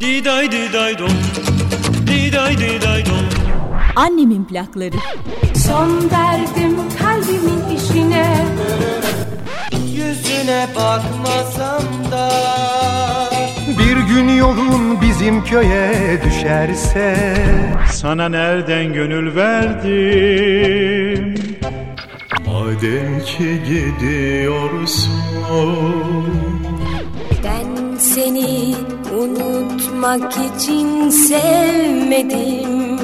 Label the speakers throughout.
Speaker 1: Diday diday dom. Diday diday dom.
Speaker 2: Annemin plakları.
Speaker 3: Son verdim kalbimin işine
Speaker 4: Yüzüne bakmasam da
Speaker 5: Bir gün yolun bizim köye düşerse
Speaker 6: Sana nereden gönül verdim
Speaker 5: Madem ki gidiyorsun
Speaker 7: Ben seni unutmak için sevmedim.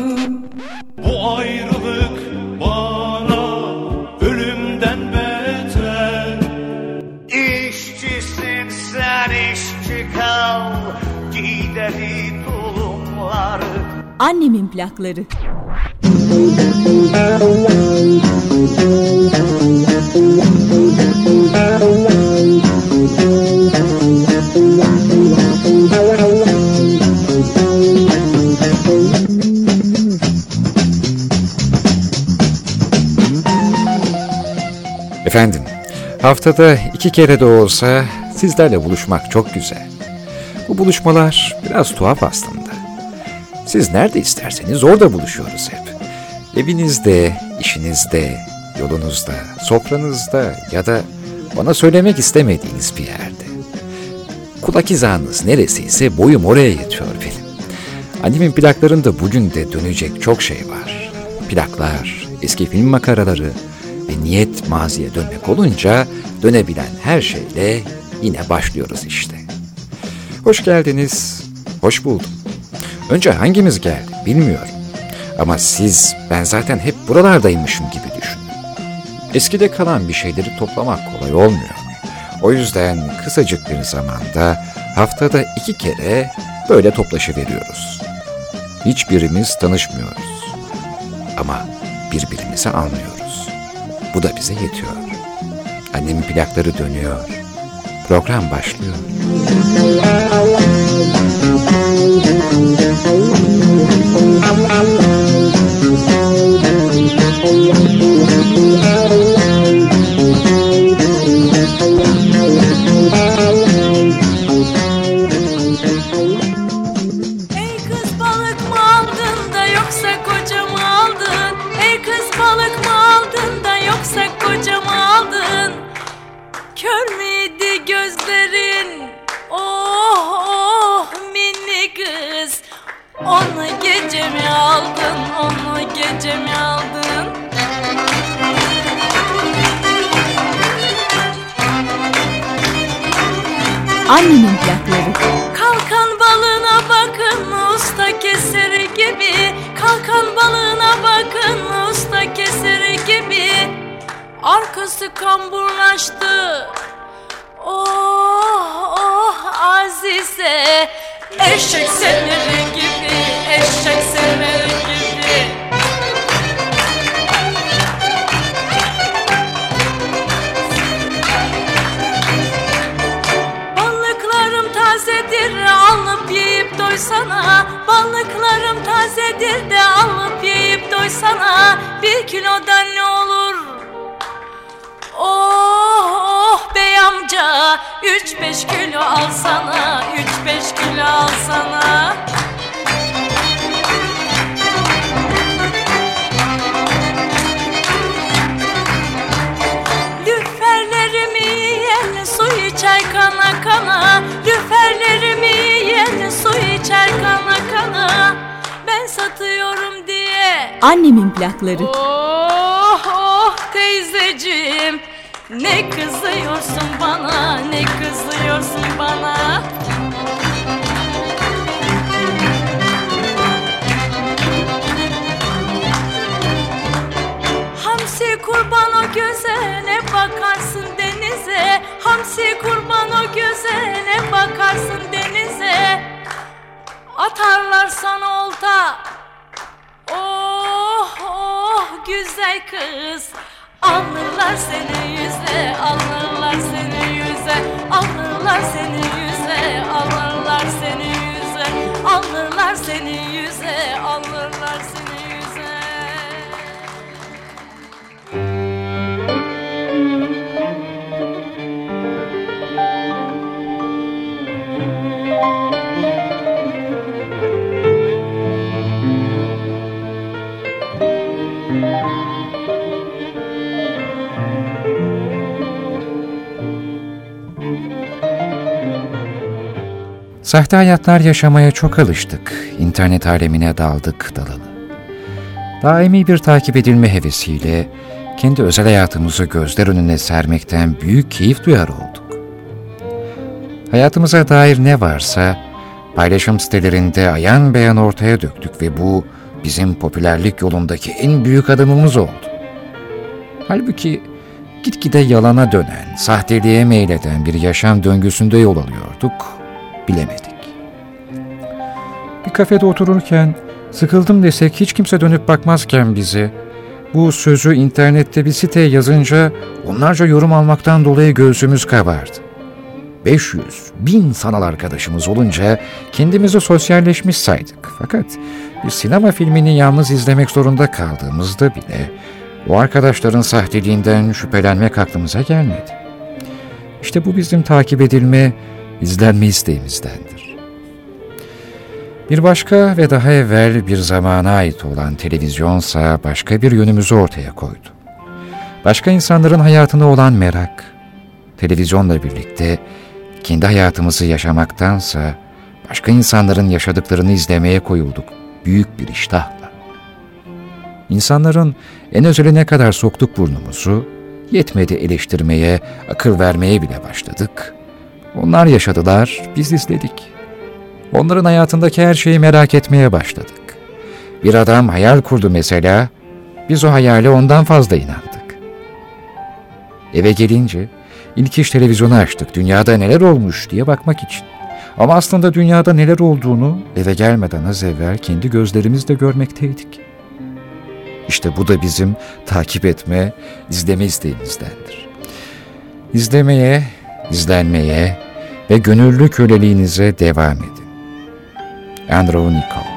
Speaker 6: Bu ayrılık bana ölümden beter.
Speaker 4: İşçisin sen işçi kal. Gideri tulumları
Speaker 2: Annemin plakları.
Speaker 8: Efendim, haftada iki kere de olsa sizlerle buluşmak çok güzel. Bu buluşmalar biraz tuhaf aslında. Siz nerede isterseniz orada buluşuyoruz hep. Evinizde, işinizde, yolunuzda, sofranızda ya da bana söylemek istemediğiniz bir yerde. Kulak hizanız neresiyse boyum oraya yetiyor benim. Annemin plaklarında bugün de dönecek çok şey var. Plaklar, eski film makaraları niyet maziye dönmek olunca dönebilen her şeyle yine başlıyoruz işte. Hoş geldiniz, hoş buldum. Önce hangimiz geldi bilmiyorum. Ama siz, ben zaten hep buralardaymışım gibi düşünün. Eskide kalan bir şeyleri toplamak kolay olmuyor. O yüzden kısacık bir zamanda haftada iki kere böyle toplaşıveriyoruz. Hiçbirimiz tanışmıyoruz. Ama birbirimizi anlıyoruz. Bu da bize yetiyor. Annemin plakları dönüyor. Program başlıyor.
Speaker 3: Ne kızıyorsun bana ne kızıyorsun bana? Hamsi kurban o göze ne bakarsın denize. Hamsi kurban o göze ne bakarsın denize. Atarlar sana olta. Oh oh güzel kız Alırlar seni yüze Alırlar seni yüze Alırlar seni yüze Alırlar seni yüze Alırlar seni yüze Alırlar seni
Speaker 8: Sahte hayatlar yaşamaya çok alıştık. İnternet alemine daldık dalalı. Daimi bir takip edilme hevesiyle kendi özel hayatımızı gözler önüne sermekten büyük keyif duyar olduk. Hayatımıza dair ne varsa paylaşım sitelerinde ayan beyan ortaya döktük ve bu bizim popülerlik yolundaki en büyük adımımız oldu. Halbuki gitgide yalana dönen, sahteliğe meyleden bir yaşam döngüsünde yol alıyorduk, bilemedik. Bir kafede otururken sıkıldım desek hiç kimse dönüp bakmazken bize, bu sözü internette bir siteye yazınca onlarca yorum almaktan dolayı göğsümüz kabardı. 500, bin sanal arkadaşımız olunca kendimizi sosyalleşmiş saydık. Fakat bir sinema filmini yalnız izlemek zorunda kaldığımızda bile o arkadaşların sahteliğinden şüphelenmek aklımıza gelmedi. İşte bu bizim takip edilme, izlenme isteğimizdendir. Bir başka ve daha evvel bir zamana ait olan televizyonsa başka bir yönümüzü ortaya koydu. Başka insanların hayatına olan merak, televizyonla birlikte kendi hayatımızı yaşamaktansa başka insanların yaşadıklarını izlemeye koyulduk büyük bir iştahla. İnsanların en özeline kadar soktuk burnumuzu, yetmedi eleştirmeye, akıl vermeye bile başladık. Onlar yaşadılar, biz izledik. Onların hayatındaki her şeyi merak etmeye başladık. Bir adam hayal kurdu mesela, biz o hayale ondan fazla inandık. Eve gelince ilk iş televizyonu açtık, dünyada neler olmuş diye bakmak için. Ama aslında dünyada neler olduğunu eve gelmeden az evvel kendi gözlerimizle görmekteydik. İşte bu da bizim takip etme, izleme isteğimizdendir. İzlemeye, izlenmeye ve gönüllü köleliğinize devam edin. Andrew Nicole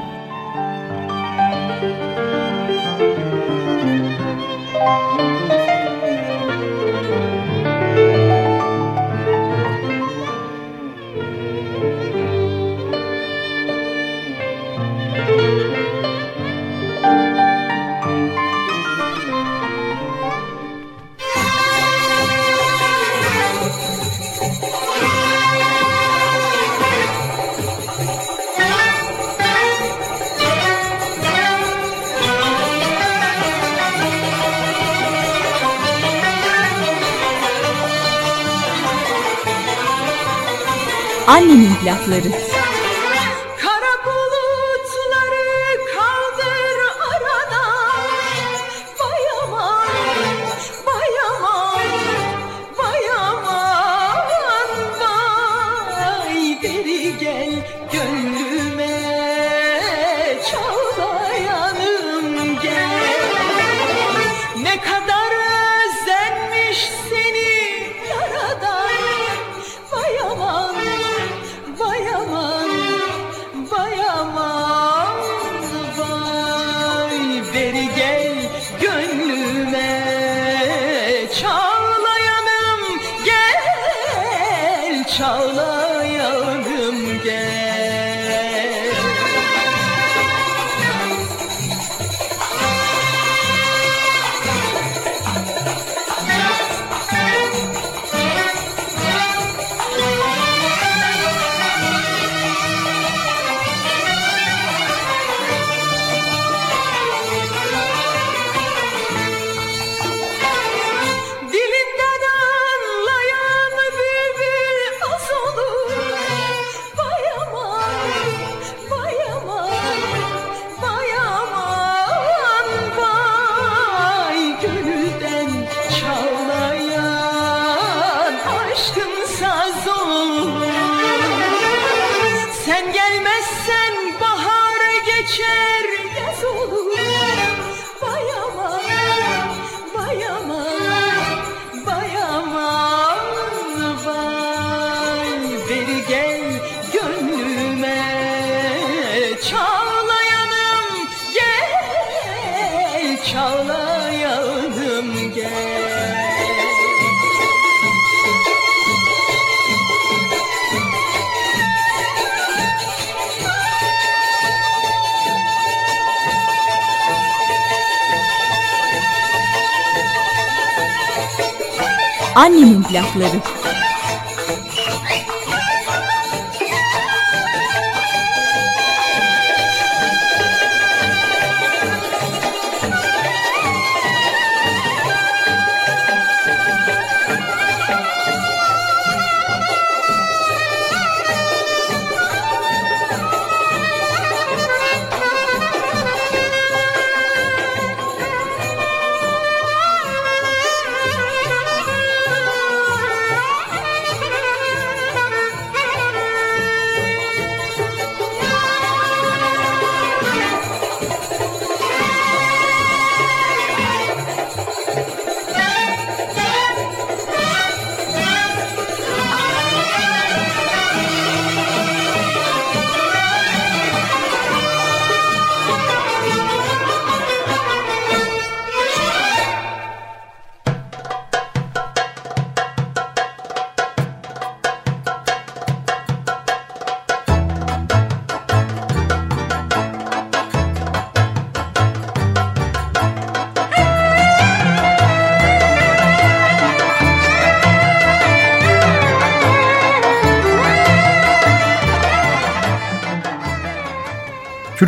Speaker 2: Annemin plakları.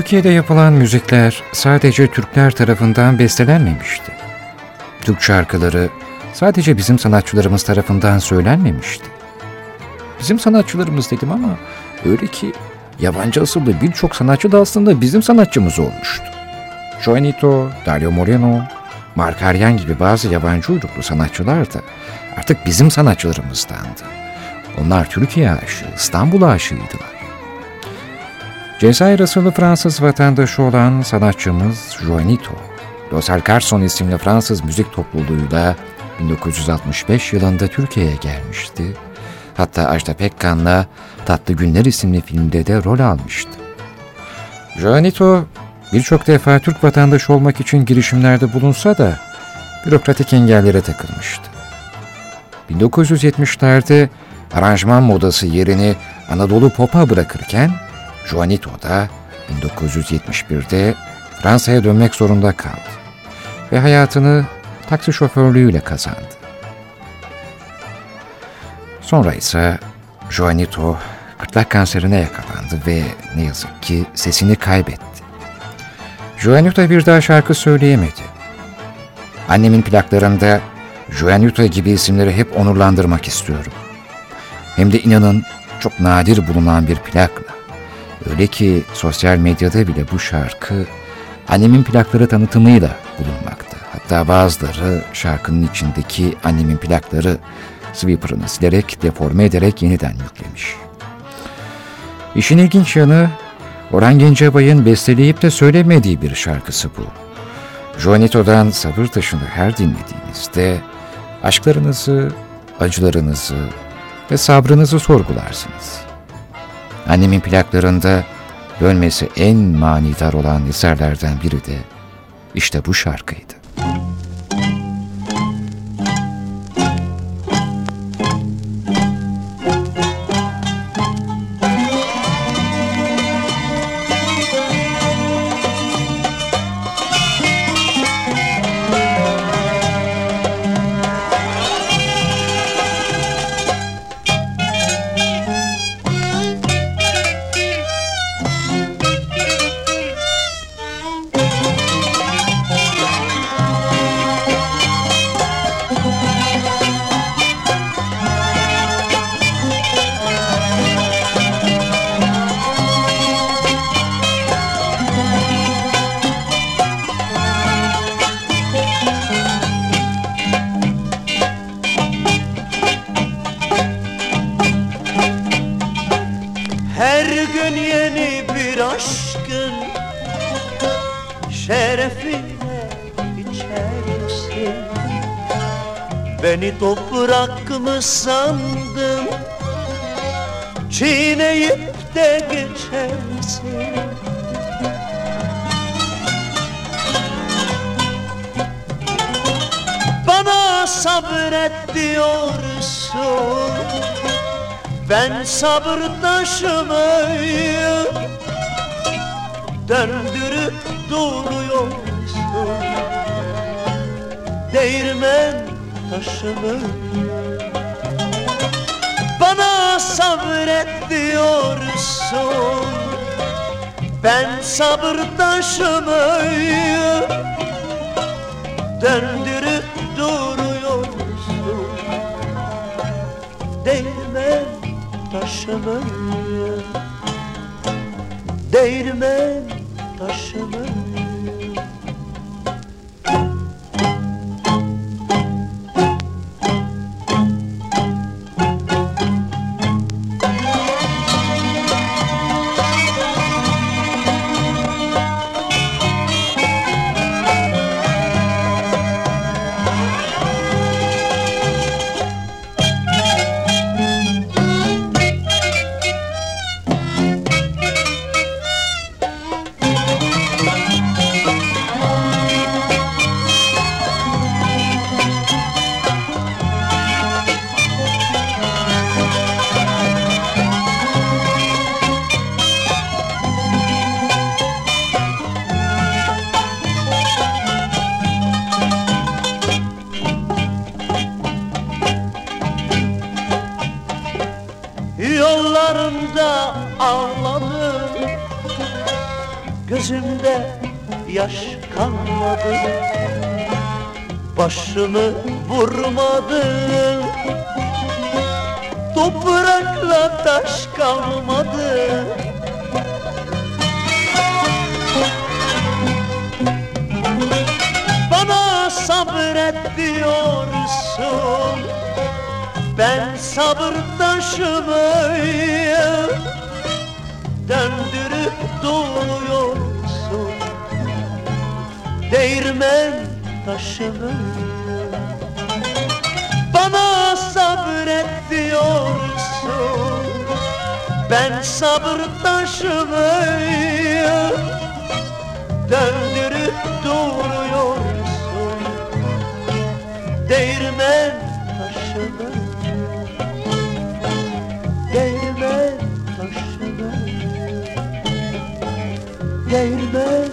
Speaker 8: Türkiye'de yapılan müzikler sadece Türkler tarafından bestelenmemişti. Türk şarkıları sadece bizim sanatçılarımız tarafından söylenmemişti. Bizim sanatçılarımız dedim ama öyle ki yabancı asıllı birçok sanatçı da aslında bizim sanatçımız olmuştu. Joanito, Dario Moreno, Mark Aryan gibi bazı yabancı uyruklu sanatçılar da artık bizim sanatçılarımızdandı. Onlar Türkiye aşığı, İstanbul aşığıydılar. Cezayir asıllı Fransız vatandaşı olan sanatçımız Joanito, Los Alcarson isimli Fransız müzik topluluğuyla 1965 yılında Türkiye'ye gelmişti. Hatta Ajda Pekkan'la Tatlı Günler isimli filmde de rol almıştı. Joanito birçok defa Türk vatandaşı olmak için girişimlerde bulunsa da bürokratik engellere takılmıştı. 1970'lerde aranjman modası yerini Anadolu Pop'a bırakırken Juanito da 1971'de Fransa'ya dönmek zorunda kaldı ve hayatını taksi şoförlüğüyle kazandı. Sonra ise Juanito gırtlak kanserine yakalandı ve ne yazık ki sesini kaybetti. Juanito bir daha şarkı söyleyemedi. Annemin plaklarında Juanito gibi isimleri hep onurlandırmak istiyorum. Hem de inanın çok nadir bulunan bir plakla. Öyle ki sosyal medyada bile bu şarkı annemin plakları tanıtımıyla bulunmakta. Hatta bazıları şarkının içindeki annemin plakları sweeper'ını silerek, deforme ederek yeniden yüklemiş. İşin ilginç yanı Orhan Gencebay'ın besteleyip de söylemediği bir şarkısı bu. Joanito'dan sabır taşını her dinlediğinizde aşklarınızı, acılarınızı ve sabrınızı sorgularsınız. Annemin plaklarında dönmesi en manidar olan eserlerden biri de işte bu şarkıydı.
Speaker 9: Aşkın şerefine içersin. Beni toprak mı sandın? Çiğneyip de geçersin. Bana sabret diyorsun. Ben sabır taşımayı Döndürüp duruyorsun Değirmen taşımayı Bana sabret diyorsun Ben sabır taşımayı Döndürüp duruyorsun Değirmen taşımayı Değirmen Tá chamando Gözümde yaş kalmadı. Başımı vurmadın Toprakla taş kalmadı. Bana sabret diyorsun Ben sabır taşımı Döndürüp duruyorsun Değirmen taşımı Bana sabret diyorsun Ben sabır taşımı Döndürüp duruyorsun. Değirmen taşımı Değirmen taşımı Değirmen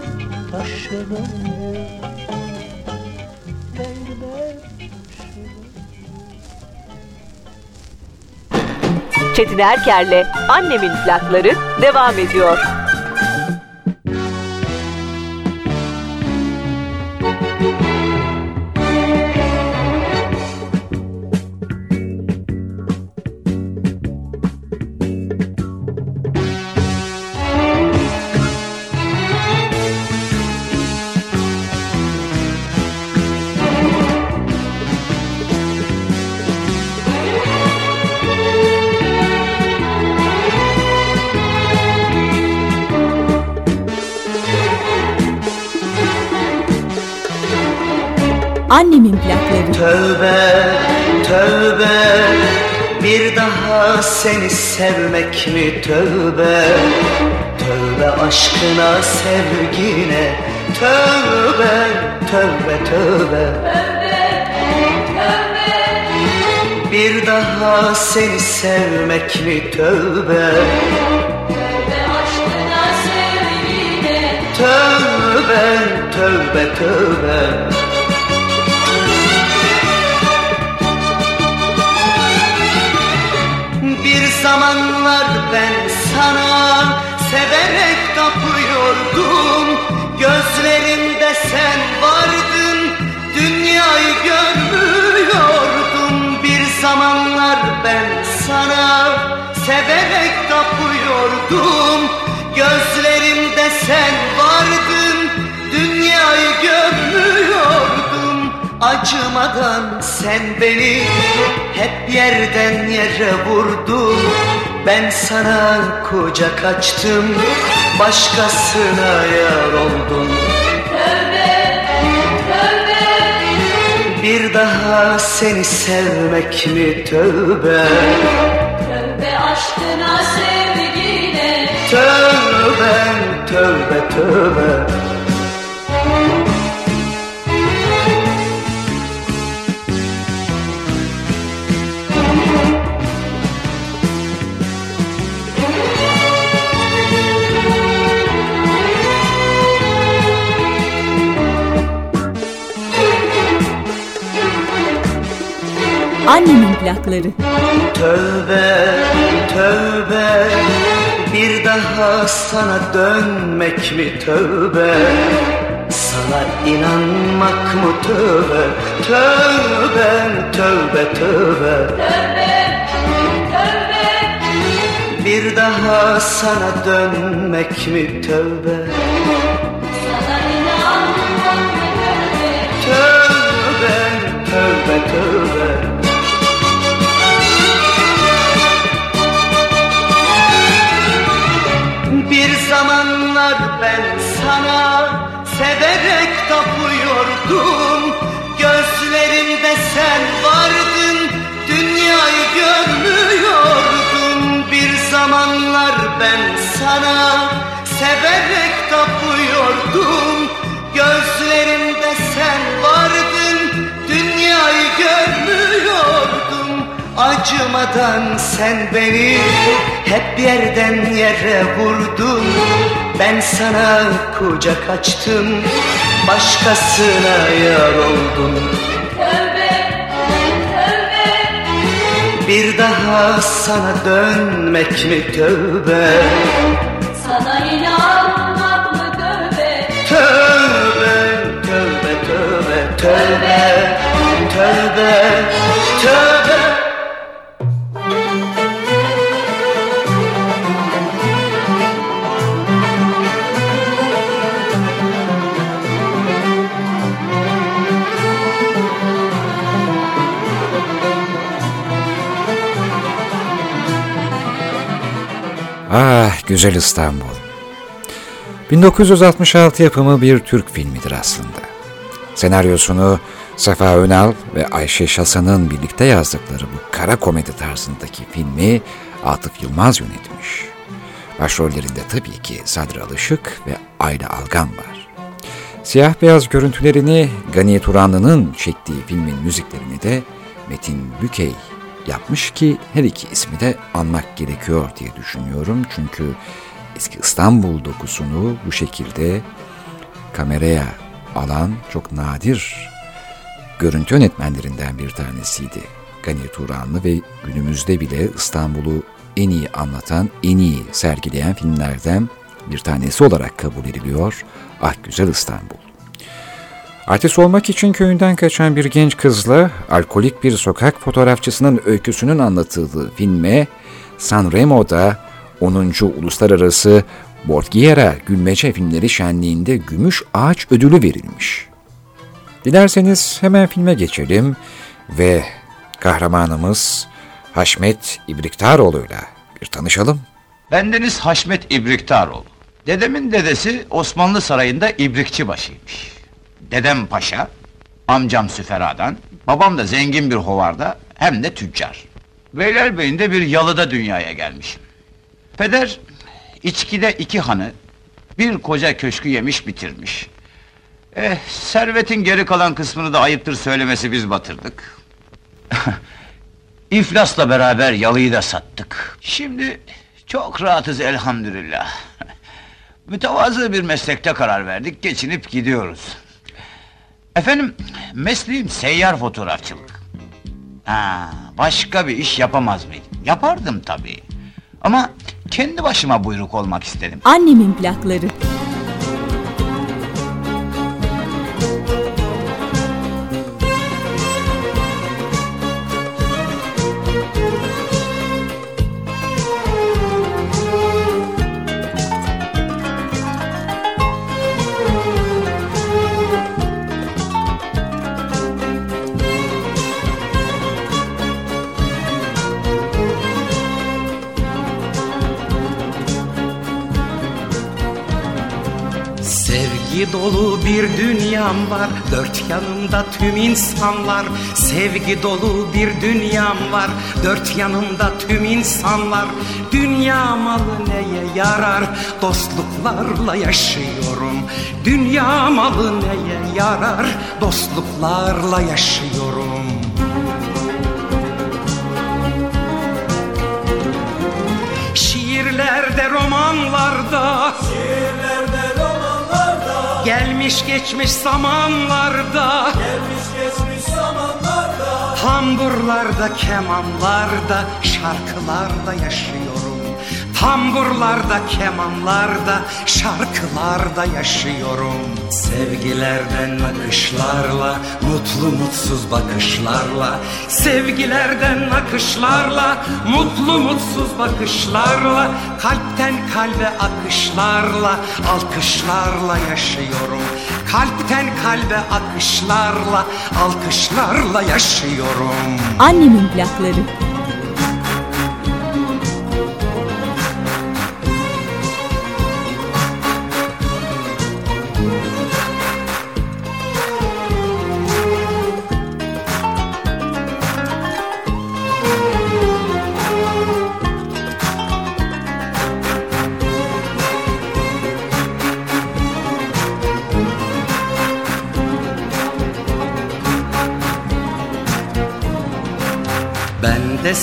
Speaker 9: taşımı
Speaker 2: Çetin Erker'le Annemin plakları devam ediyor.
Speaker 3: Annemin plakları.
Speaker 10: Tövbe, tövbe Bir daha seni sevmek mi tövbe? Tövbe aşkına sevgine Tövbe, tövbe, tövbe. Bir daha seni sevmek mi tövbe? Tövbe, tövbe, tövbe zamanlar ben sana. Severek tapıyordum. Gözlerimde sen vardın. Dünyayı görmüyordum. Bir zamanlar ben sana. Severek tapıyordum. Gözlerimde sen vardın Acımadan sen beni hep yerden yere vurdun. Ben sana kucak açtım Başkasına yar oldum Bir daha seni sevmek mi tövbe?
Speaker 11: Tövbe aşkına sevgine.
Speaker 10: Tövbe tövbe tövbe
Speaker 3: Annemin plakları.
Speaker 10: Tövbe, tövbe Bir daha sana dönmek mi tövbe? Sana inanmak mı tövbe? Tövbe, tövbe, tövbe. Bir daha sana dönmek mi tövbe? Tövbe, Acımadan sen beni hep yerden yere vurdun. Ben sana kucak açtım başkasına yar oldun. Tövbe, tövbe. Bir daha sana dönmek mi tövbe?
Speaker 11: Sana inanmak mı
Speaker 10: tövbe Tövbe, tövbe, tövbe, tövbe Tövbe, tövbe, tövbe.
Speaker 8: Ah güzel İstanbul. 1966 yapımı bir Türk filmidir aslında. Senaryosunu Sefa Önal ve Ayşe Şasan'ın birlikte yazdıkları bu kara komedi tarzındaki filmi Atıf Yılmaz yönetmiş. Başrollerinde tabii ki Sadri Alışık ve Ayla Algan var. Siyah beyaz görüntülerini Gani Turanlı'nın çektiği filmin müziklerini de Metin Bükey yapmış ki her iki ismi de anmak gerekiyor diye düşünüyorum. Çünkü eski İstanbul dokusunu bu şekilde kameraya alan çok nadir görüntü yönetmenlerinden bir tanesiydi. Gani Turanlı ve günümüzde bile İstanbul'u en iyi anlatan, en iyi sergileyen filmlerden bir tanesi olarak kabul ediliyor. Ah Güzel İstanbul. Artist olmak için köyünden kaçan bir genç kızla alkolik bir sokak fotoğrafçısının öyküsünün anlatıldığı filme Sanremo'da 10. Uluslararası Bordiera Gülmece Filmleri Şenliği'nde Gümüş Ağaç Ödülü verilmiş. Dilerseniz hemen filme geçelim ve kahramanımız Haşmet İbriktaroğlu'yla bir tanışalım.
Speaker 12: Bendeniz Haşmet İbriktaroğlu. Dedemin dedesi Osmanlı Sarayı'nda ibrikçi başıymış. Dedem paşa, amcam süferadan, babam da zengin bir hovarda hem de tüccar. Beylerbeyi'nde bir yalıda dünyaya gelmişim. Peder, içkide iki hanı, bir koca köşkü yemiş bitirmiş. Eh, servetin geri kalan kısmını da ayıptır söylemesi biz batırdık. İflasla beraber yalıyı da sattık. Şimdi çok rahatız elhamdülillah. Mütevazı bir meslekte karar verdik, geçinip gidiyoruz. Efendim, mesleğim seyyar fotoğrafçılık. Ha, başka bir iş yapamaz mıydım? Yapardım tabii. Ama kendi başıma buyruk olmak istedim.
Speaker 3: Annemin plakları.
Speaker 13: Bir dünyam var. Dört yanımda tüm insanlar. Sevgi dolu bir dünyam var. Dört yanımda tüm insanlar. Dünya malı neye yarar? Dostluklarla yaşıyorum. Dünya malı neye yarar? Dostluklarla yaşıyorum. Şiirlerde romanlarda. Şiirlerde Gelmiş geçmiş zamanlarda. Gelmiş geçmiş zamanlarda. Tamburlarda kemanlarda Şarkılarda yaşıyorum Tamburlarda kemanlarda Şarkılarda yaşıyorum. Sevgilerden akışlarla Mutlu mutsuz bakışlarla. Sevgilerden akışlarla Mutlu mutsuz bakışlarla. Kalpten kalbe akışlarla Alkışlarla yaşıyorum. Kalpten kalbe akışlarla Alkışlarla yaşıyorum.
Speaker 3: Annemin plakları.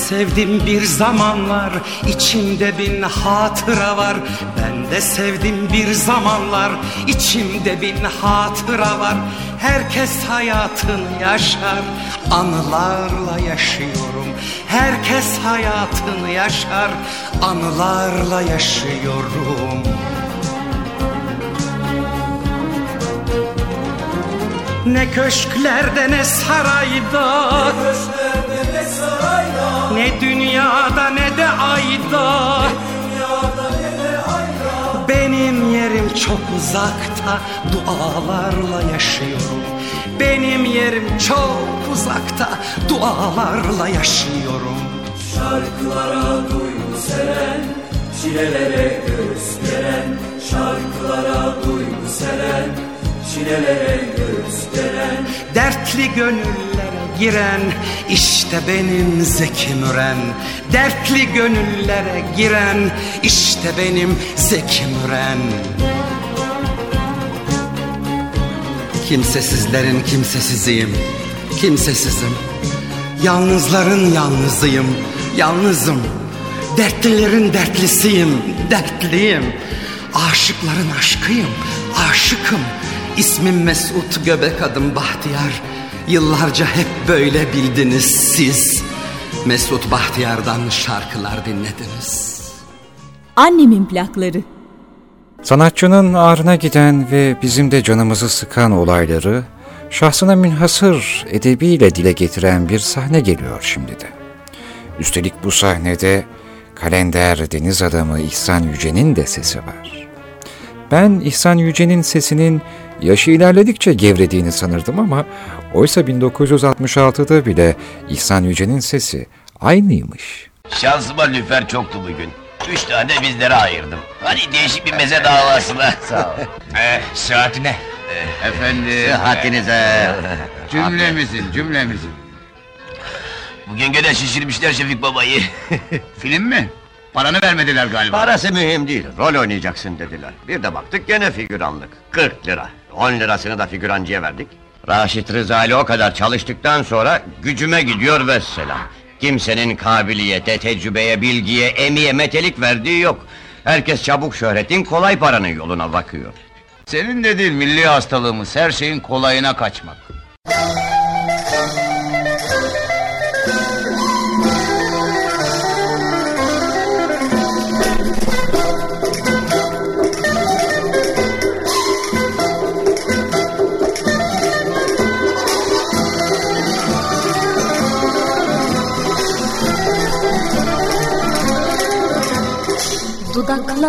Speaker 13: Sevdim bir zamanlar içimde bin hatıra var. Ben de sevdim bir zamanlar içimde bin hatıra var. Herkes hayatını yaşar anılarla yaşıyorum. Herkes hayatını yaşar anılarla yaşıyorum. Ne köşklerde ne sarayda Ne dünyada ne de ayda. Benim yerim çok uzakta Dualarla yaşıyorum Benim yerim çok uzakta Dualarla yaşıyorum
Speaker 14: Şarkılara duygu seren Çilelere göğüs geren Şarkılara duygu seren Çilelere göğüs
Speaker 13: Dertli gönüllere giren işte benim Zeki Müren. Dertli gönüllere giren işte benim Zeki Müren. Kimsesizlerin kimsesiziyim Kimsesizim. Yalnızların yalnızıyım Yalnızım. Dertlilerin dertlisiyim Dertliyim. Aşıkların aşkıyım Aşıkım İsmim Mesut Göbek adım Bahtiyar Yıllarca hep böyle bildiniz siz Mesut Bahtiyar'dan şarkılar dinlediniz
Speaker 3: Annemin plakları
Speaker 8: Sanatçının ağrına giden ve bizim de canımızı sıkan olayları şahsına münhasır edebiyle dile getiren bir sahne geliyor şimdi de. Üstelik bu sahnede kalender deniz adamı İhsan Yüce'nin de sesi var. Ben İhsan Yüce'nin sesinin yaşı ilerledikçe gevrediğini sanırdım ama oysa 1966'da bile İhsan Yüce'nin sesi aynıymış.
Speaker 15: Şansıma lüfer çoktu bugün. Üç tane bizlere ayırdım. Hadi değişik bir meze davasına. Sağ ol.
Speaker 12: Eh, saatine. Efendim.
Speaker 15: Sıhhatinize.
Speaker 12: Cümlemizin, cümlemizin.
Speaker 15: Bugün gene şişirmişler Şefik babayı.
Speaker 12: Film mi? Paranı vermediler galiba.
Speaker 16: Parası mühim değil, rol oynayacaksın dediler. Bir de baktık gene figüranlık. 40 lira. 10 lirasını da figürancıya verdik. Raşit Rıza ile o kadar çalıştıktan sonra gücüme gidiyor ve selam. Kimsenin kabiliyete, tecrübeye, bilgiye, emiye, metelik verdiği yok. Herkes çabuk şöhretin, kolay paranın yoluna bakıyor.
Speaker 12: Senin de değil milli hastalığımız, her şeyin kolayına kaçmak.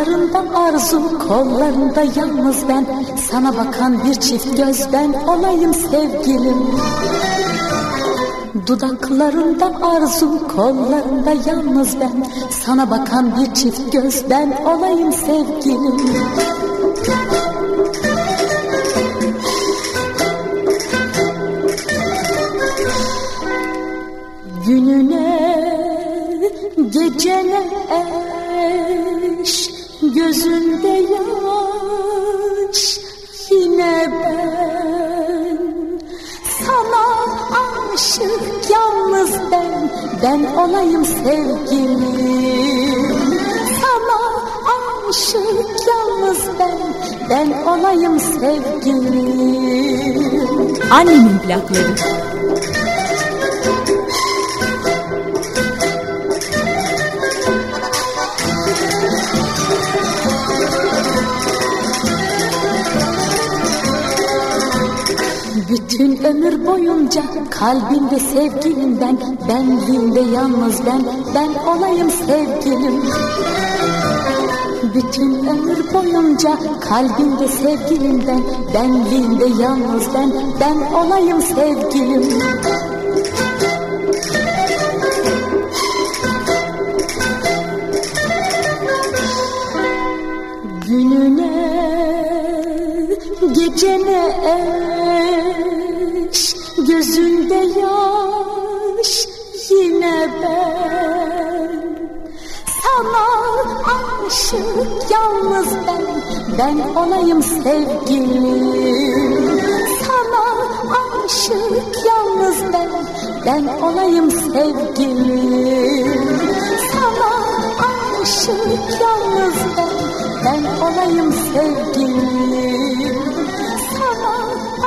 Speaker 17: Dudaklarında arzu, kollarında yalnız ben. Sana bakan bir çift gözden olayım sevgilim. Dudaklarında arzu, kollarında yalnız ben. Sana bakan bir çift gözden olayım sevgilim olayım sevgilim. Sana aşık yalnız ben Ben olayım sevgilim.
Speaker 3: Annemin plakları
Speaker 17: Boyunca kalbinde sevgilimden Benliğinde yalnız ben, ben olayım sevgilim. Bütün ömür boyunca kalbinde sevgilimden Benliğinde yalnız ben, ben olayım sevgilim yine ben Sana aşık yalnız ben Ben olayım sevgilim. Sana aşık yalnız ben Ben olayım sevgilim. Sana aşık yalnız ben Ben olayım sevgilim. Sana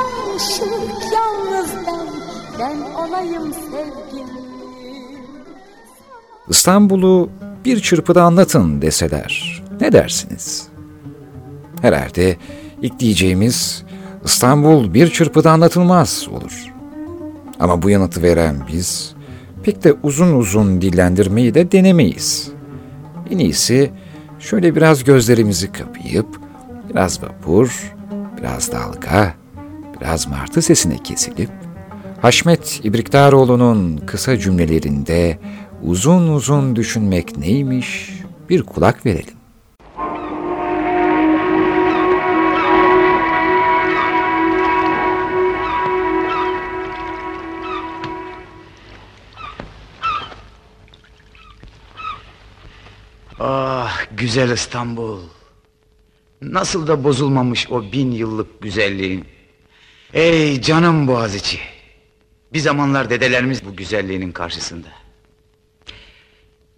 Speaker 17: aşık yalnız ben Ben olayım sevgilim
Speaker 8: İstanbul'u bir çırpıda anlatın deseler ne dersiniz? Herhalde ilk diyeceğimiz İstanbul bir çırpıda anlatılmaz olur. Ama bu yanıtı veren biz pek de uzun uzun dillendirmeyi de denemeyiz. En iyisi şöyle biraz gözlerimizi kapayıp biraz vapur, biraz dalga, biraz martı sesine kesilip Haşmet İbriktaroğlu'nun kısa cümlelerinde uzun uzun düşünmek neymiş bir kulak verelim.
Speaker 12: Ah güzel İstanbul. Nasıl da bozulmamış o bin yıllık güzelliğin. Ey canım Boğaziçi. Bir zamanlar dedelerimiz bu güzelliğinin karşısında.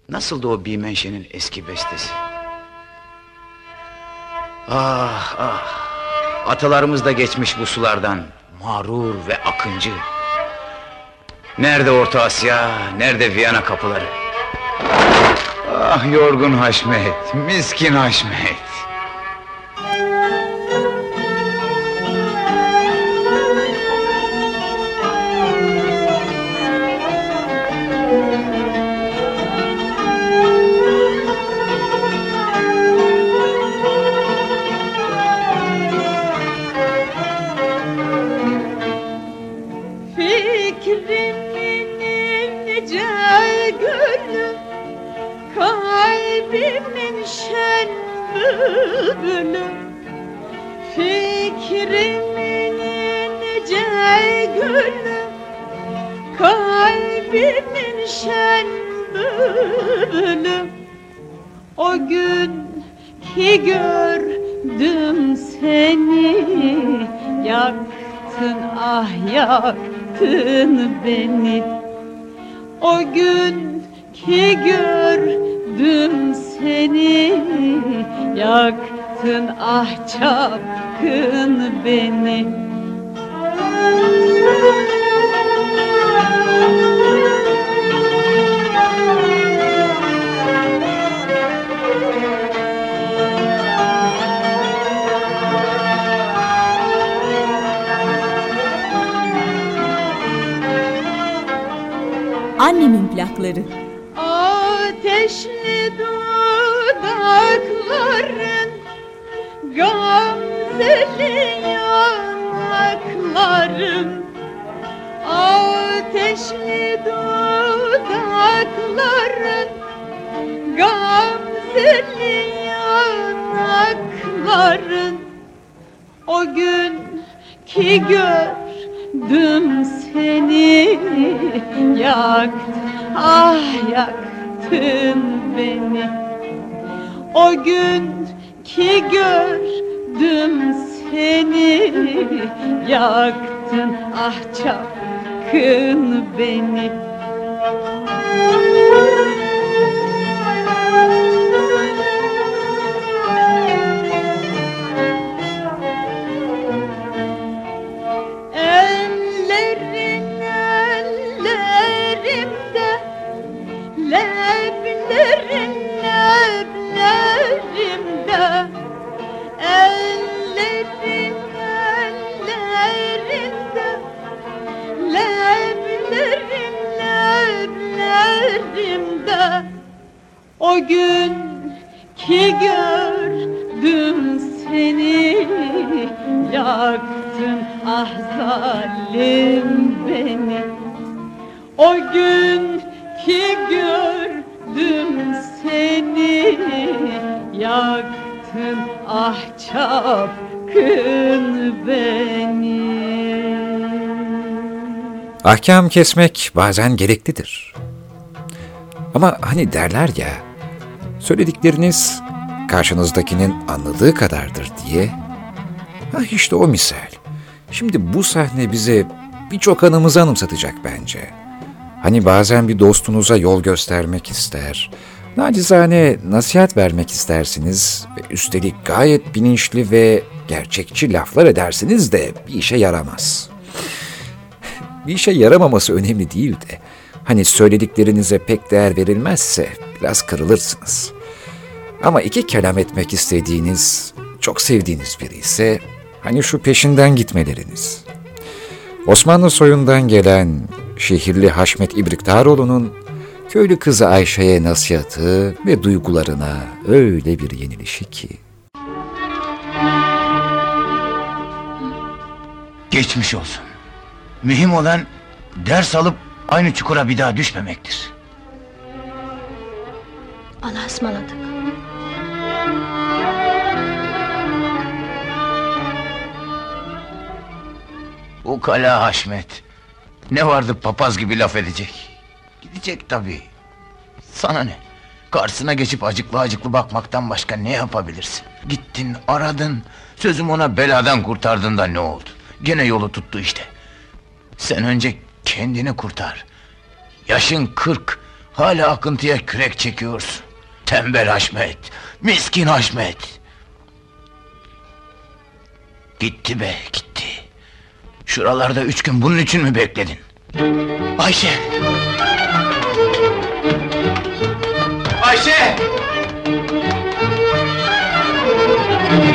Speaker 12: Nasıl da o Bimenşe'nin eski bestesi. Ah ah. Atalarımız da geçmiş bu sulardan. Mağrur ve akıncı. Nerede Orta Asya, nerede Viyana kapıları? Ah yorgun Haşmet, miskin Haşmet.
Speaker 18: Beni. O gün ki gördüm seni. Yaktın ah çapkın beni
Speaker 2: Plakları.
Speaker 18: Ateşli dudakların Gamzeli yanakların Ateşli dudakların Gamzeli yanakların O gün ki gördüm seni Yaktın ah yaktın beni. O gün ki gördüm seni Yaktın ah çapkın beni. Ellerin
Speaker 8: Ahkam kesmek bazen gereklidir. Ama hani derler ya, söyledikleriniz karşınızdakinin anladığı kadardır diye. Ha işte o misal. Şimdi bu sahne bize birçok anımızı anımsatacak bence. Hani bazen bir dostunuza yol göstermek ister, nacizane nasihat vermek istersiniz ve üstelik gayet bilinçli ve gerçekçi laflar edersiniz de bir işe yaramaz. Bir işe yaramaması önemli değil de, hani söylediklerinize pek değer verilmezse biraz kırılırsınız. Ama iki kelam etmek istediğiniz, çok sevdiğiniz biri ise Hani şu peşinden gitmeleriniz. Osmanlı soyundan gelen şehirli Haşmet İbriktaroğlu'nun köylü kızı Ayşe'ye nasihatı ve duygularına öyle bir yenilişi ki.
Speaker 12: Geçmiş olsun. Mühim olan ders alıp aynı çukura bir daha düşmemektir.
Speaker 19: Allah'a ısmarladık.
Speaker 12: Ukala Haşmet. Ne vardı papaz gibi laf edecek? Gidecek tabii. Sana ne? Karşısına geçip acıklı acıklı bakmaktan başka ne yapabilirsin? Gittin, aradın, sözüm ona beladan kurtardın da ne oldu? Gene yolu tuttu işte. Sen önce kendini kurtar. Yaşın kırk, hala akıntıya kürek çekiyorsun. Tembel Haşmet, miskin Haşmet. Gitti be, gitti. Şuralarda üç gün bunun için mi bekledin? Ayşe! Ayşe!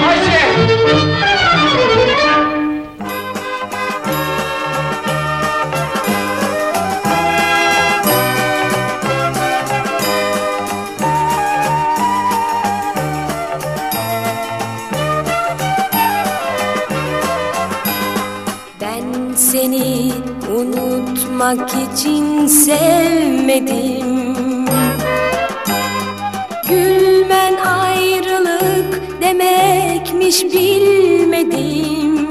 Speaker 12: Ayşe!
Speaker 7: Unutmak için sevmedim. Gülmen ayrılık demekmiş bilmedim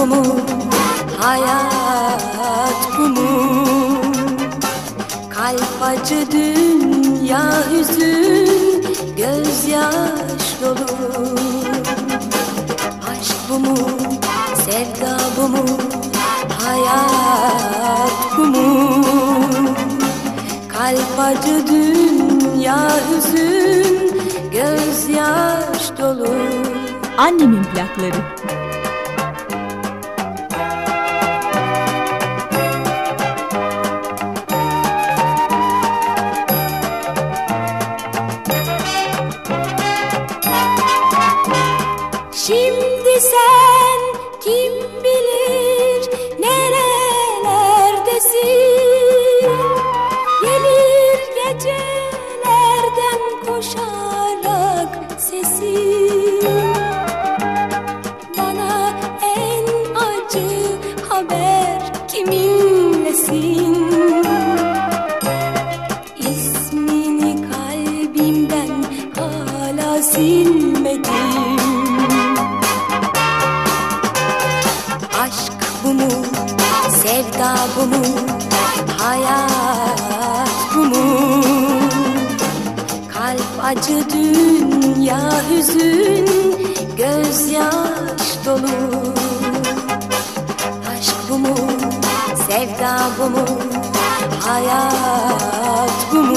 Speaker 7: bu mu, hayat bu mu? Kalp acı dünya hüzün, gözyaş dolu Aşk bu mu, sevda bu mu, hayat bu mu? Kalp acı dünya hüzün, gözyaş dolu
Speaker 3: Annemin plakları.
Speaker 7: Dünya hüzün, gözyaş dolu Aşk bu mu, sevda bu mu, hayat bu mu?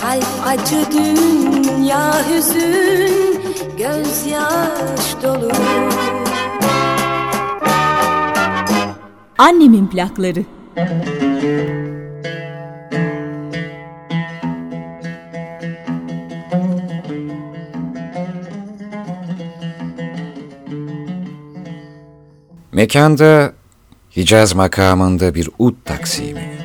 Speaker 7: Kalp acı dünya hüzün, gözyaş dolu
Speaker 3: Annemin plakları.
Speaker 8: Mekanda Hicaz makamında bir ud taksimi.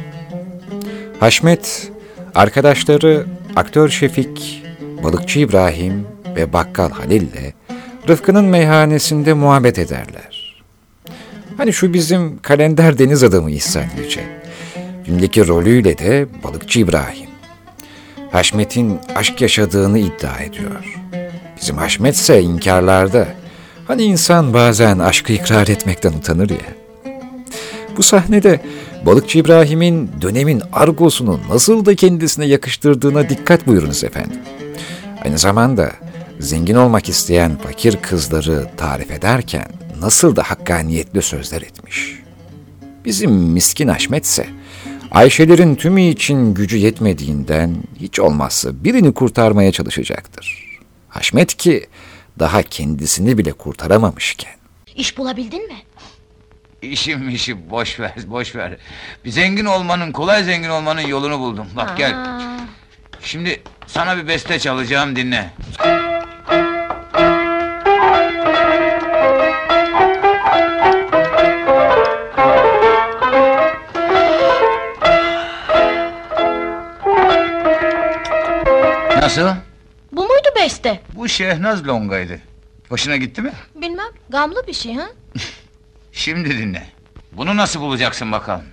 Speaker 8: Haşmet, arkadaşları aktör Şefik, balıkçı İbrahim ve bakkal Halil'le Rıfkı'nın meyhanesinde muhabbet ederler. Hani şu bizim kalender deniz adamı İhsan Yüce. Filmdeki rolüyle de balıkçı İbrahim. Haşmet'in aşk yaşadığını iddia ediyor. Bizim Haşmet ise inkarlarda. Hani insan bazen aşkı ikrar etmekten utanır ya. Bu sahnede balıkçı İbrahim'in dönemin argosunu nasıl da kendisine yakıştırdığına dikkat buyurunuz efendim. Aynı zamanda zengin olmak isteyen fakir kızları tarif ederken nasıl da hakkaniyetli sözler etmiş. Bizim miskin Haşmet ise Ayşelerin tümü için gücü yetmediğinden hiç olmazsa birini kurtarmaya çalışacaktır. Haşmet ki daha kendisini bile kurtaramamışken.
Speaker 19: İş bulabildin mi?
Speaker 12: İşim işi boş ver boş ver. Bir zengin olmanın kolay zengin olmanın yolunu buldum. Bak gel.
Speaker 19: Aa,
Speaker 12: Şimdi sana bir beste çalacağım dinle. Nasıl?
Speaker 19: Bu muydu beste?
Speaker 12: Bu Şehnaz Longa'ydı. Hoşuna gitti mi?
Speaker 19: Bilmem, gamlı bir şey ha?
Speaker 12: Şimdi dinle. Bunu nasıl bulacaksın bakalım?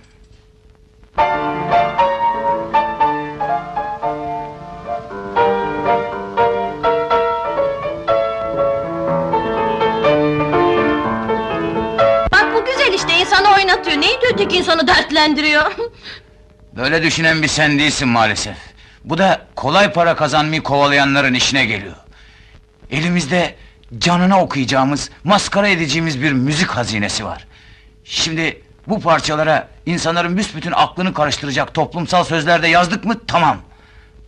Speaker 19: Bak bu güzel işte, insanı oynatıyor. Neydi öteki insanı dertlendiriyor?
Speaker 12: Böyle düşünen bir sen değilsin maalesef. Bu da kolay para kazanmayı kovalayanların işine geliyor. Elimizde canına okuyacağımız, maskara edeceğimiz bir müzik hazinesi var. Şimdi bu parçalara insanların büsbütün aklını karıştıracak toplumsal sözlerde yazdık mı tamam.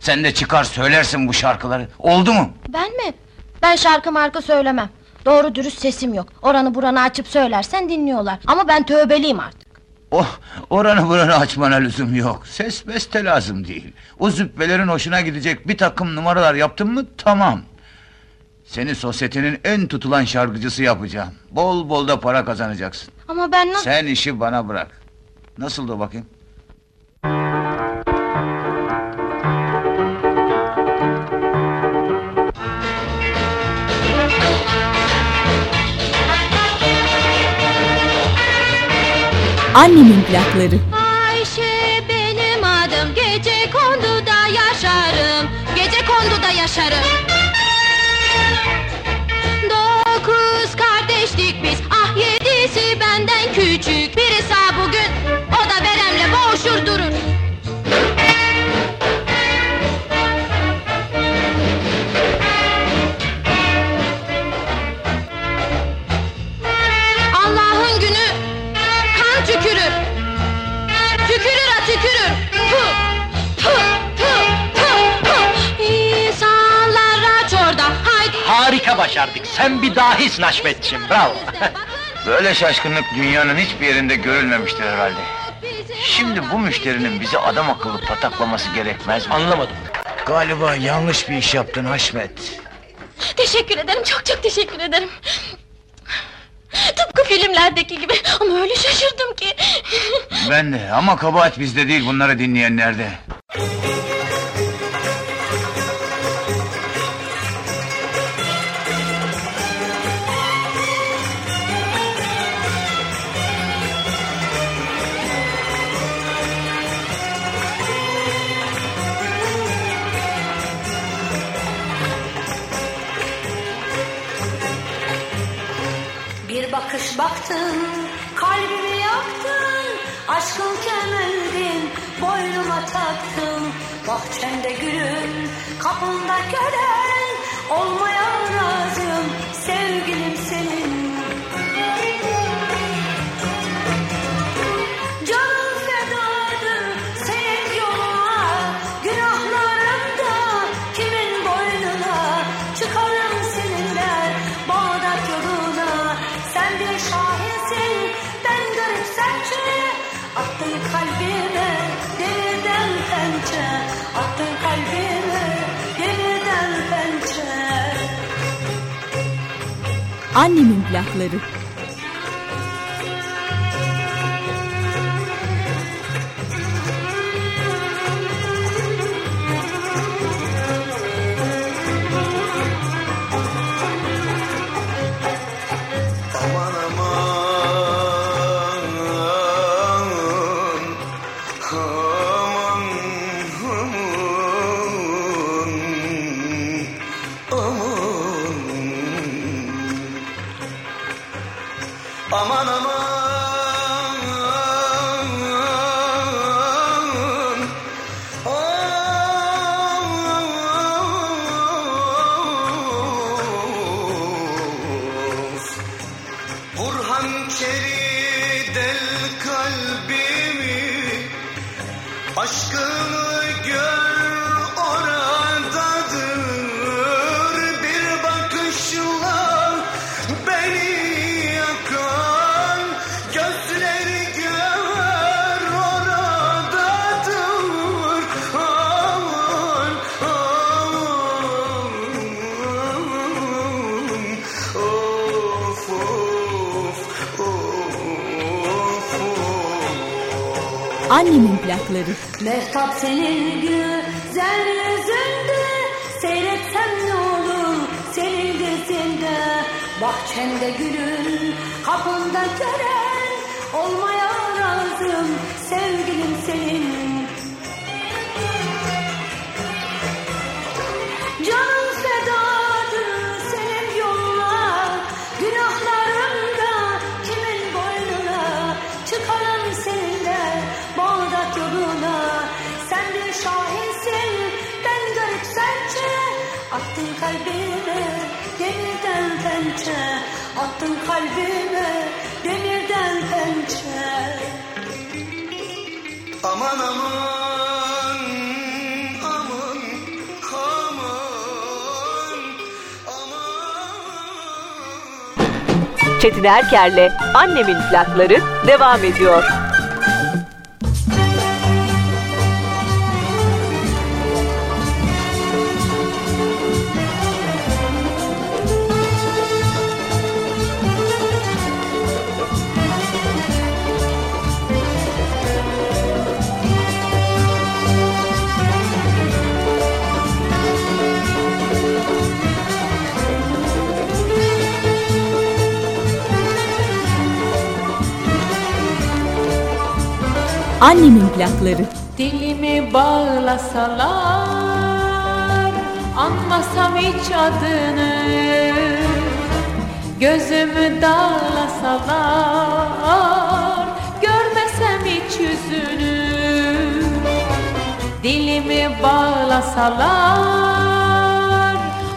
Speaker 12: Sen de çıkar söylersin bu şarkıları. Oldu mu?
Speaker 19: ben mi? Ben şarkı marka söylemem. Doğru dürüst sesim yok. Oranı buranı açıp söylersen dinliyorlar. Ama ben tövbeliyim artık.
Speaker 12: Oh, oranı buranı açmana lüzum yok. Ses beste lazım değil. O züppelerin hoşuna gidecek bir takım numaralar yaptın mı tamam. Seni sosyetenin en tutulan şarkıcısı yapacağım. Bol bol da para kazanacaksın.
Speaker 19: Ama ben nasıl...
Speaker 12: Sen işi bana bırak. Nasıl da bakayım?
Speaker 3: Annemin plakları.
Speaker 19: Ayşe benim adım. Gece konduda yaşarım. Gece konduda yaşarım
Speaker 20: başardık. Sen bir dahisin Haşmetciğim. Bravo.
Speaker 12: Böyle şaşkınlık dünyanın hiçbir yerinde görülmemiştir herhalde. Şimdi bu müşterinin bizi adam akıllı pataklaması gerekmez mi?
Speaker 20: Anlamadım.
Speaker 12: Galiba yanlış bir iş yaptın Haşmet.
Speaker 19: Teşekkür ederim çok çok teşekkür ederim Tıpkı filmlerdeki gibi Ama öyle şaşırdım ki
Speaker 12: Ben de ama kabahat bizde değil bunları dinleyenlerde.
Speaker 7: Baktın, kalbimi yaktın, aşkın kemerdin, boynuma taktın. Bahçende gülüm, kapında kölen, olmaya razım,
Speaker 3: Annemin plakları.
Speaker 7: Mehtap senin güzel yüzünde. Seyretsem ne olur senin gözünde. Bahçende gülün kapında gören Olmaya razım. Sevgilim senin
Speaker 2: Çetin Erker'le Annemin plakları devam ediyor.
Speaker 3: Annemin plakları.
Speaker 11: Dilimi bağlasalar Anmasam hiç adını. Gözümü dağlasalar Görmesem hiç yüzünü. Dilimi bağlasalar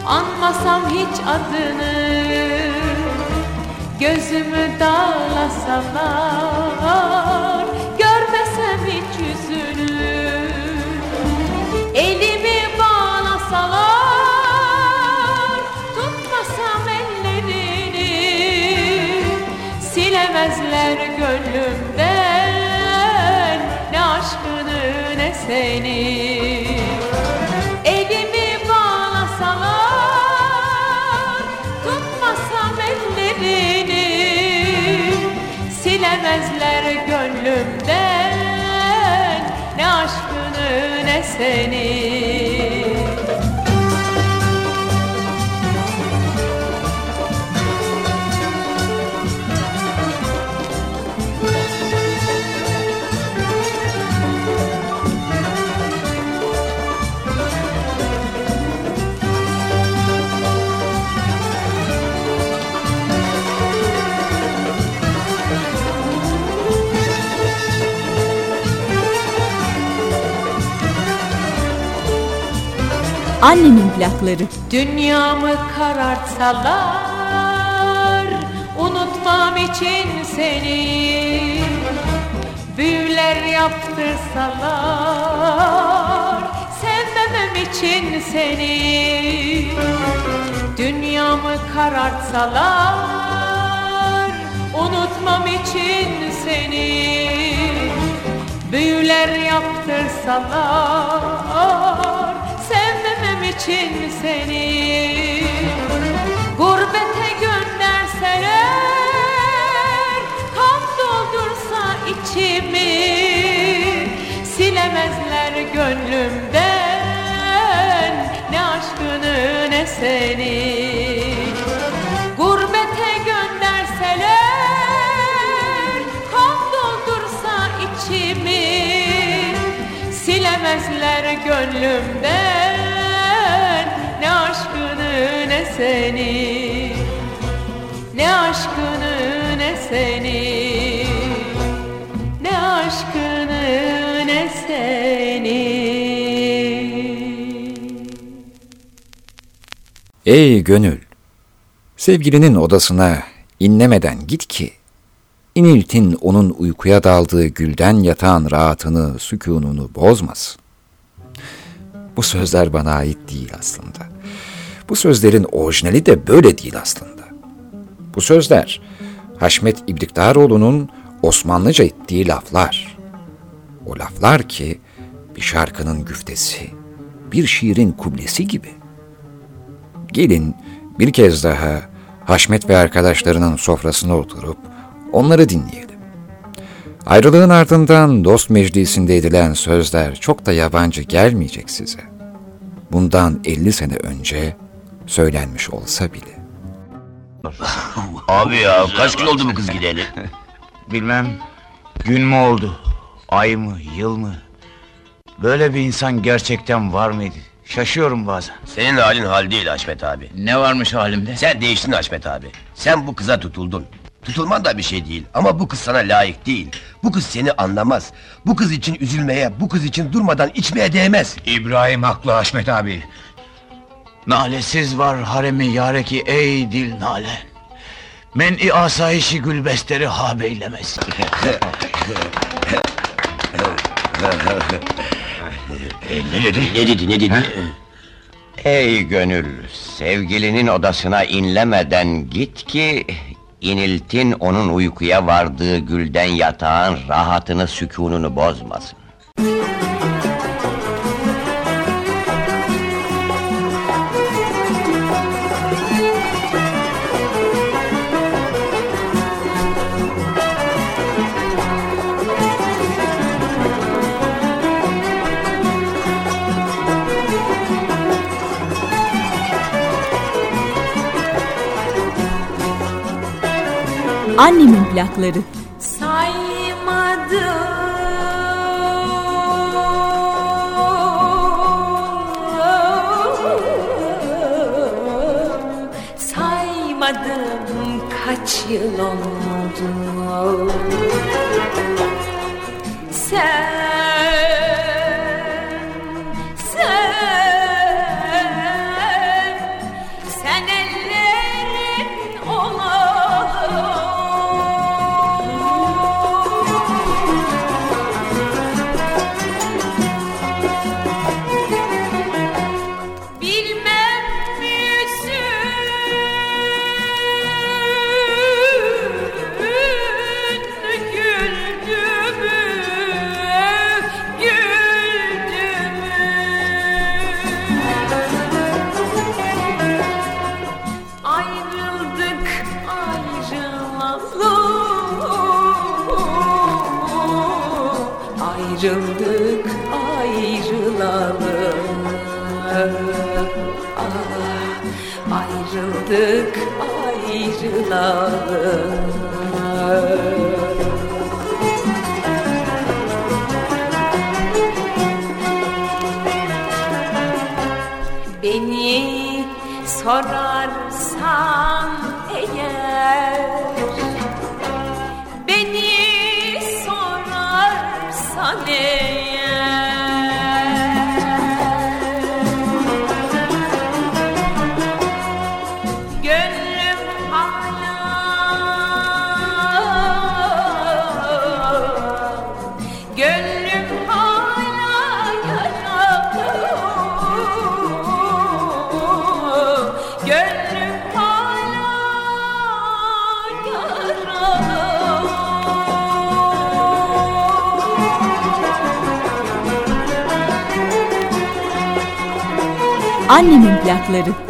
Speaker 11: Anmasam hiç adını. Gözümü dağlasalar Silemezler gönlümden Ne aşkını ne seni. Elimi bağlasalar Tutmasam ellerini. Silemezler gönlümden Ne aşkını ne seni
Speaker 3: Annemin plakları.
Speaker 11: Dünyamı karartsalar Unutmam için seni. Büyüler yaptırsalar Sevmemem için seni. Dünyamı karartsalar Unutmam için seni. Büyüler yaptırsalar için seni Gurbete gönderseler Kan doldursa içimi Silemezler gönlümden. Ne aşkını ne seni Gurbete gönderseler Kan doldursa içimi Silemezler gönlümden ne seni Ne aşkını ne seni Ne aşkını ne seni
Speaker 8: Ey gönül! Sevgilinin odasına inlemeden git ki İniltin onun uykuya daldığı gülden yatan rahatını, sükununu bozmasın. Bu sözler bana ait değil aslında. Bu sözlerin orijinali de böyle değil aslında. Bu sözler Haşmet İbrikdaroğlu'nun Osmanlıca ettiği laflar. O laflar ki bir şarkının güftesi, bir şiirin kublesi gibi. Gelin bir kez daha Haşmet ve arkadaşlarının sofrasına oturup onları dinleyelim. Ayrılığın ardından dost meclisinde edilen sözler çok da yabancı gelmeyecek size. Bundan 50 sene önce söylenmiş olsa bile.
Speaker 21: Abi ya kaç gün oldu bu kız gideli?
Speaker 12: Bilmem gün mü oldu, ay mı, yıl mı? Böyle bir insan gerçekten var mıydı? Şaşıyorum bazen.
Speaker 21: Senin halin hal değil Haşmet abi.
Speaker 12: Ne varmış halimde?
Speaker 21: Sen değiştin Haşmet abi. Sen bu kıza tutuldun. Tutulman da bir şey değil ama bu kız sana layık değil. Bu kız seni anlamaz. Bu kız için üzülmeye, bu kız için durmadan içmeye değmez.
Speaker 12: İbrahim haklı Haşmet abi. Nalesiz var haremi yareki ey dil nale. Men-i asayişi gülbesteri ha beylemez.
Speaker 21: ne dedi? Ne dedi, ne dedi?
Speaker 16: Ey gönül, sevgilinin odasına inlemeden git ki... ...iniltin onun uykuya vardığı gülden yatağın rahatını, sükununu bozmasın.
Speaker 2: Annemin plakları.
Speaker 3: Saymadım Saymadım kaç yıl oldu love.
Speaker 2: Annemin plakları.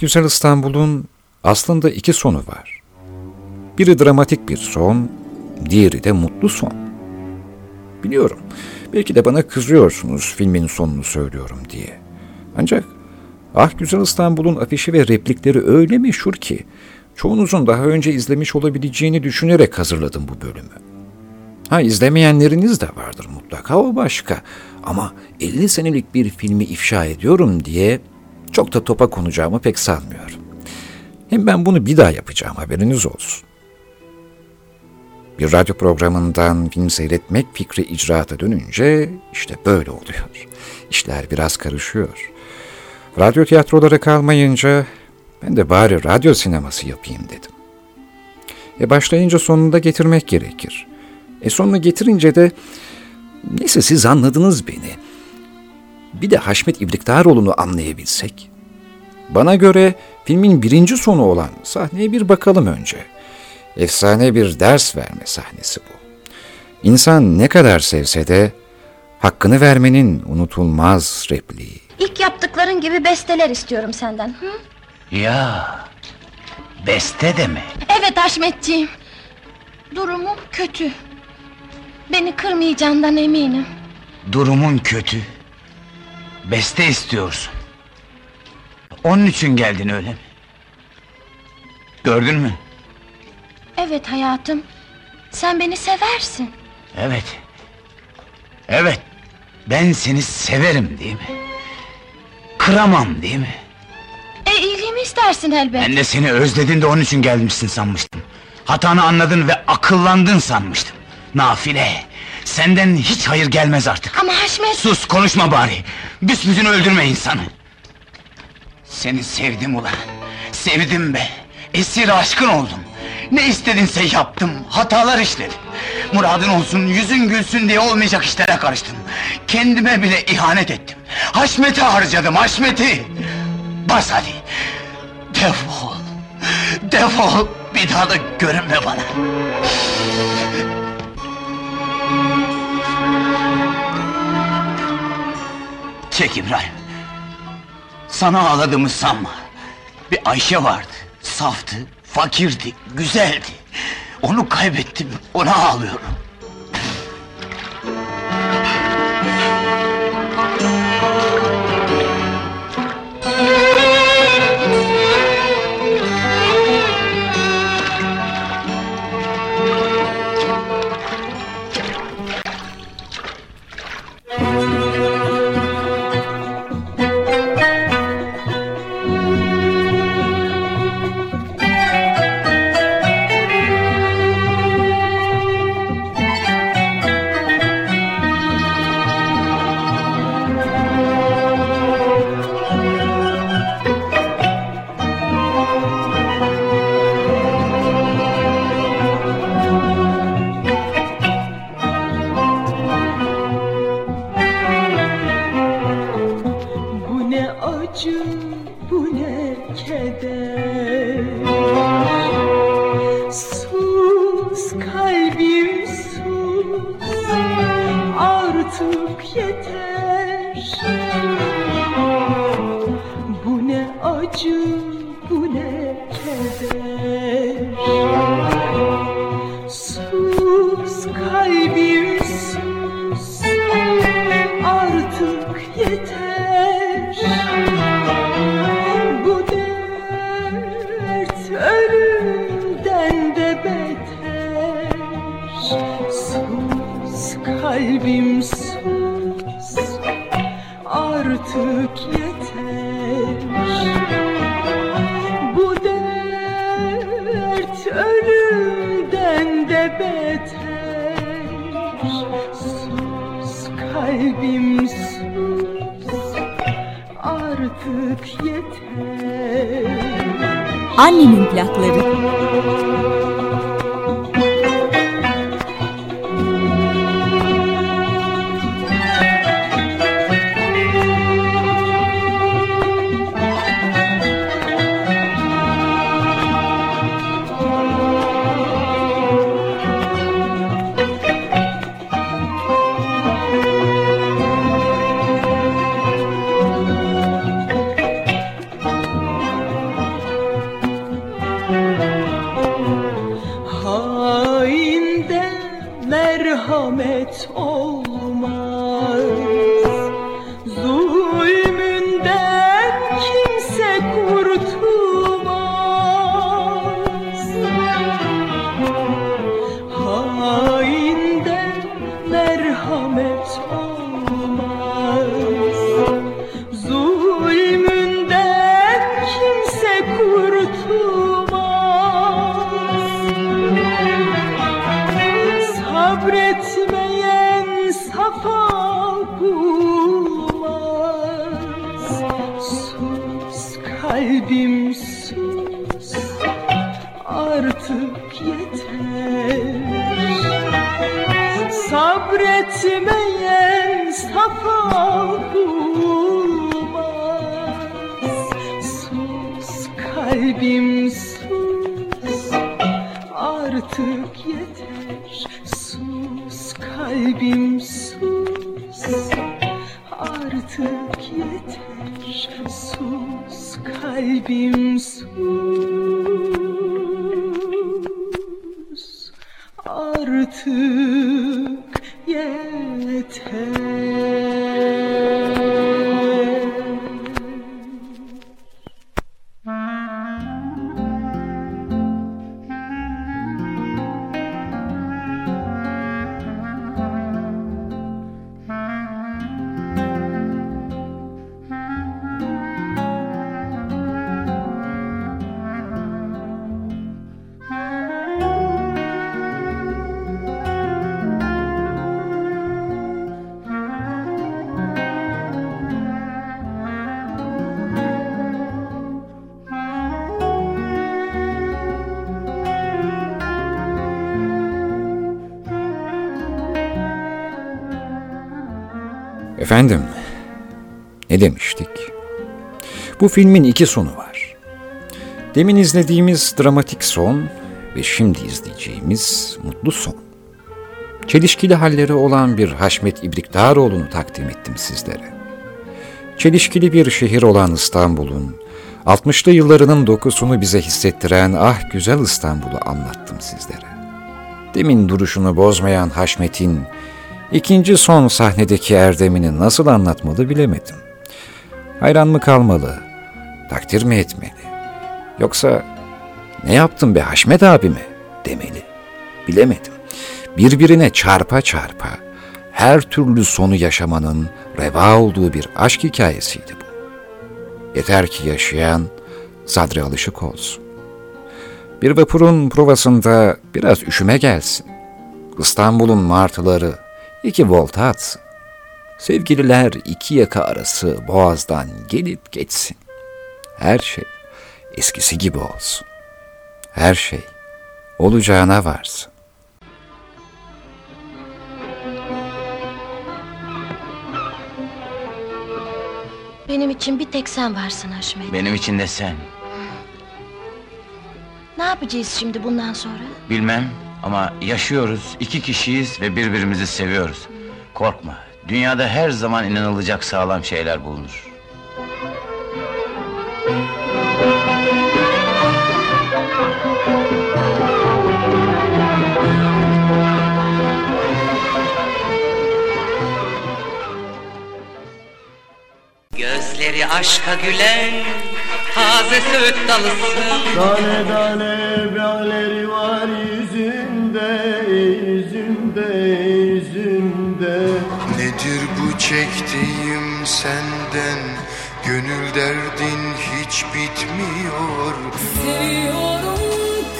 Speaker 8: Güzel İstanbul'un aslında iki sonu var. Biri dramatik bir son, diğeri de mutlu son. Biliyorum. Belki de bana kızıyorsunuz filmin sonunu söylüyorum diye. Ancak Ah Güzel İstanbul'un afişi ve replikleri öyle meşhur ki çoğunuzun daha önce izlemiş olabileceğini düşünerek hazırladım bu bölümü. Ha izlemeyenleriniz de vardır mutlaka o başka. Ama 50 senelik bir filmi ifşa ediyorum diye çok da topa konacağımı pek sanmıyorum. Hem ben bunu bir daha yapacağım haberiniz olsun. Bir radyo programından film seyretmek fikri icraata dönünce işte böyle oluyor. İşler biraz karışıyor. Radyo tiyatrolara kalmayınca ben de bari radyo sineması yapayım dedim. E başlayınca sonunda getirmek gerekir. E sonunu getirince de neyse siz anladınız beni. Bir de Haşmet İbriktaroğlu'nu anlayabilsek. Bana göre filmin birinci sonu olan sahneye bir bakalım önce. Efsane bir ders verme sahnesi bu. İnsan ne kadar sevse de hakkını vermenin unutulmaz repliği.
Speaker 19: İlk yaptıkların gibi besteler istiyorum senden. Hı?
Speaker 12: Ya, beste de mi?
Speaker 19: Evet Haşmetciğim. Durumum kötü. Beni kırmayacağından eminim.
Speaker 12: Durumun kötü. Beste istiyorsun. Onun için geldin öyle mi? Gördün mü?
Speaker 19: Evet hayatım. Sen beni seversin.
Speaker 12: Evet. Evet. Ben seni severim değil mi? Kıramam değil mi?
Speaker 19: E iyiliğimi istersin elbet.
Speaker 12: Ben de seni özledin de onun için gelmişsin sanmıştım. Hatanı anladın ve akıllandın sanmıştım. Nafile. Senden hiç hayır gelmez artık.
Speaker 19: Ama Haşmet...
Speaker 12: Sus konuşma bari. Büsbütün öldürme insanı. Seni sevdim ulan. Sevdim be. Esir aşkın oldum. Ne istedinse yaptım. Hatalar işledim. Muradın olsun, yüzün gülsün diye olmayacak işlere karıştım. Kendime bile ihanet ettim. Haşmet'i harcadım, Haşmet'i. Bas hadi. Defol. Defol. Bir daha da görünme bana. Çek İbrahim. Sana ağladığımı sanma. Bir Ayşe vardı. Saftı, fakirdi, güzeldi. Onu kaybettim, ona ağlıyorum.
Speaker 22: Acı, bu ne keder
Speaker 8: Efendim, ne demiştik? Bu filmin iki sonu var. Demin izlediğimiz dramatik son ve şimdi izleyeceğimiz mutlu son. Çelişkili halleri olan bir Haşmet İbrikdaroğlu'nu takdim ettim sizlere. Çelişkili bir şehir olan İstanbul'un, 60'lı yıllarının dokusunu bize hissettiren ah güzel İstanbul'u anlattım sizlere. Demin duruşunu bozmayan Haşmet'in ikinci son sahnedeki erdemini nasıl anlatmalı bilemedim. Hayran mı kalmalı, takdir mi etmeli? Yoksa ne yaptın be Haşmet abi mi demeli? Bilemedim. Birbirine çarpa çarpa her türlü sonu yaşamanın reva olduğu bir aşk hikayesiydi bu. Yeter ki yaşayan sadri alışık olsun. Bir vapurun provasında biraz üşüme gelsin. İstanbul'un martıları iki volta atsın. Sevgililer iki yaka arası boğazdan gelip geçsin. Her şey eskisi gibi olsun. Her şey olacağına varsın.
Speaker 19: Benim için bir tek sen varsın Haşmet.
Speaker 12: Benim için de sen.
Speaker 19: Ne yapacağız şimdi bundan sonra?
Speaker 12: Bilmem ama yaşıyoruz, iki kişiyiz ve birbirimizi seviyoruz. Korkma, dünyada her zaman inanılacak sağlam şeyler bulunur.
Speaker 13: Gözleri aşka gülen taze söğüt dalısın
Speaker 14: Tane tane böğleri var yüzünde, yüzünde, yüzünde.
Speaker 5: Nedir bu çektiğim senden? Gönül derdin hiç bitmiyor.
Speaker 11: Seviyorum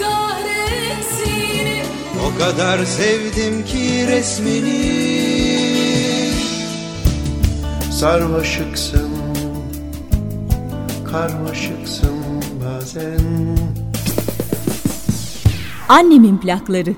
Speaker 11: kahretsin
Speaker 14: O kadar sevdim ki resmini.
Speaker 5: Sarmaşıksın Karmaşıksın bazen.
Speaker 3: Annemin plakları